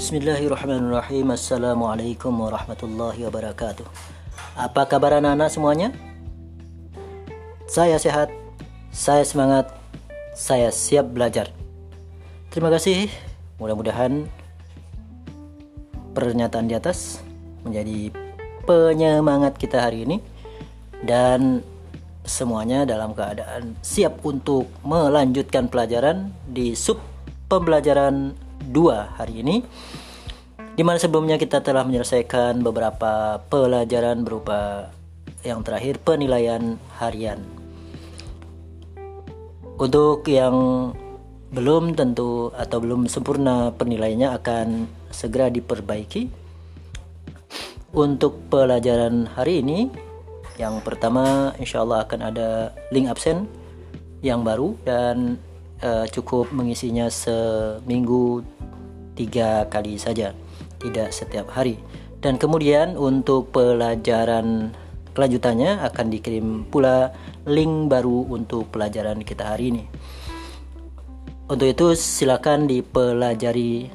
Bismillahirrahmanirrahim. Assalamualaikum warahmatullahi wabarakatuh. Apa kabar anak-anak semuanya? Saya sehat, saya semangat, saya siap belajar. Terima kasih. Mudah-mudahan pernyataan di atas menjadi penyemangat kita hari ini Dan semuanya dalam keadaan siap untuk melanjutkan pelajaran di sub pembelajaran 2 hari ini di mana sebelumnya kita telah menyelesaikan beberapa pelajaran berupa yang terakhir penilaian harian. Untuk yang belum tentu atau belum sempurna penilaiannya akan segera diperbaiki. Untuk pelajaran hari ini yang pertama insya Allah akan ada link absen yang baru dan uh, cukup mengisinya seminggu tiga kali saja, tidak setiap hari. Dan kemudian untuk pelajaran kelanjutannya akan dikirim pula link baru untuk pelajaran kita hari ini. Untuk itu silakan dipelajari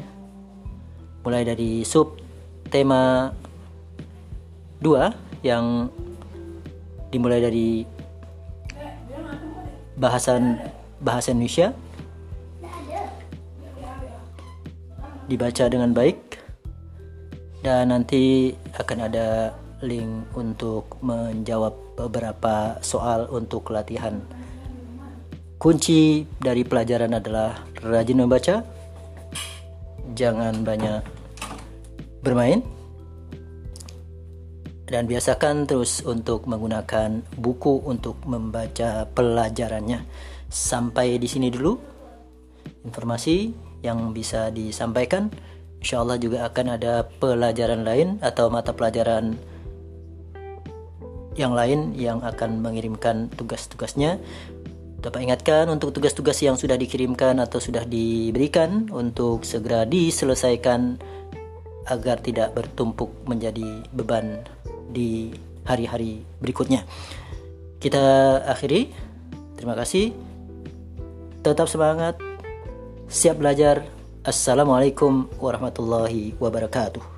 mulai dari sub tema 2 yang dimulai dari bahasan bahasa Indonesia dibaca dengan baik dan nanti akan ada link untuk menjawab beberapa soal untuk latihan. Kunci dari pelajaran adalah rajin membaca, jangan banyak bermain, dan biasakan terus untuk menggunakan buku untuk membaca pelajarannya. Sampai di sini dulu informasi yang bisa disampaikan. Insya Allah juga akan ada pelajaran lain atau mata pelajaran yang lain yang akan mengirimkan tugas-tugasnya. Dapat ingatkan untuk tugas-tugas yang sudah dikirimkan atau sudah diberikan untuk segera diselesaikan agar tidak bertumpuk menjadi beban di hari-hari berikutnya. Kita akhiri. Terima kasih. Tetap semangat. Siap belajar. Assalamualaikum warahmatullahi wabarakatuh.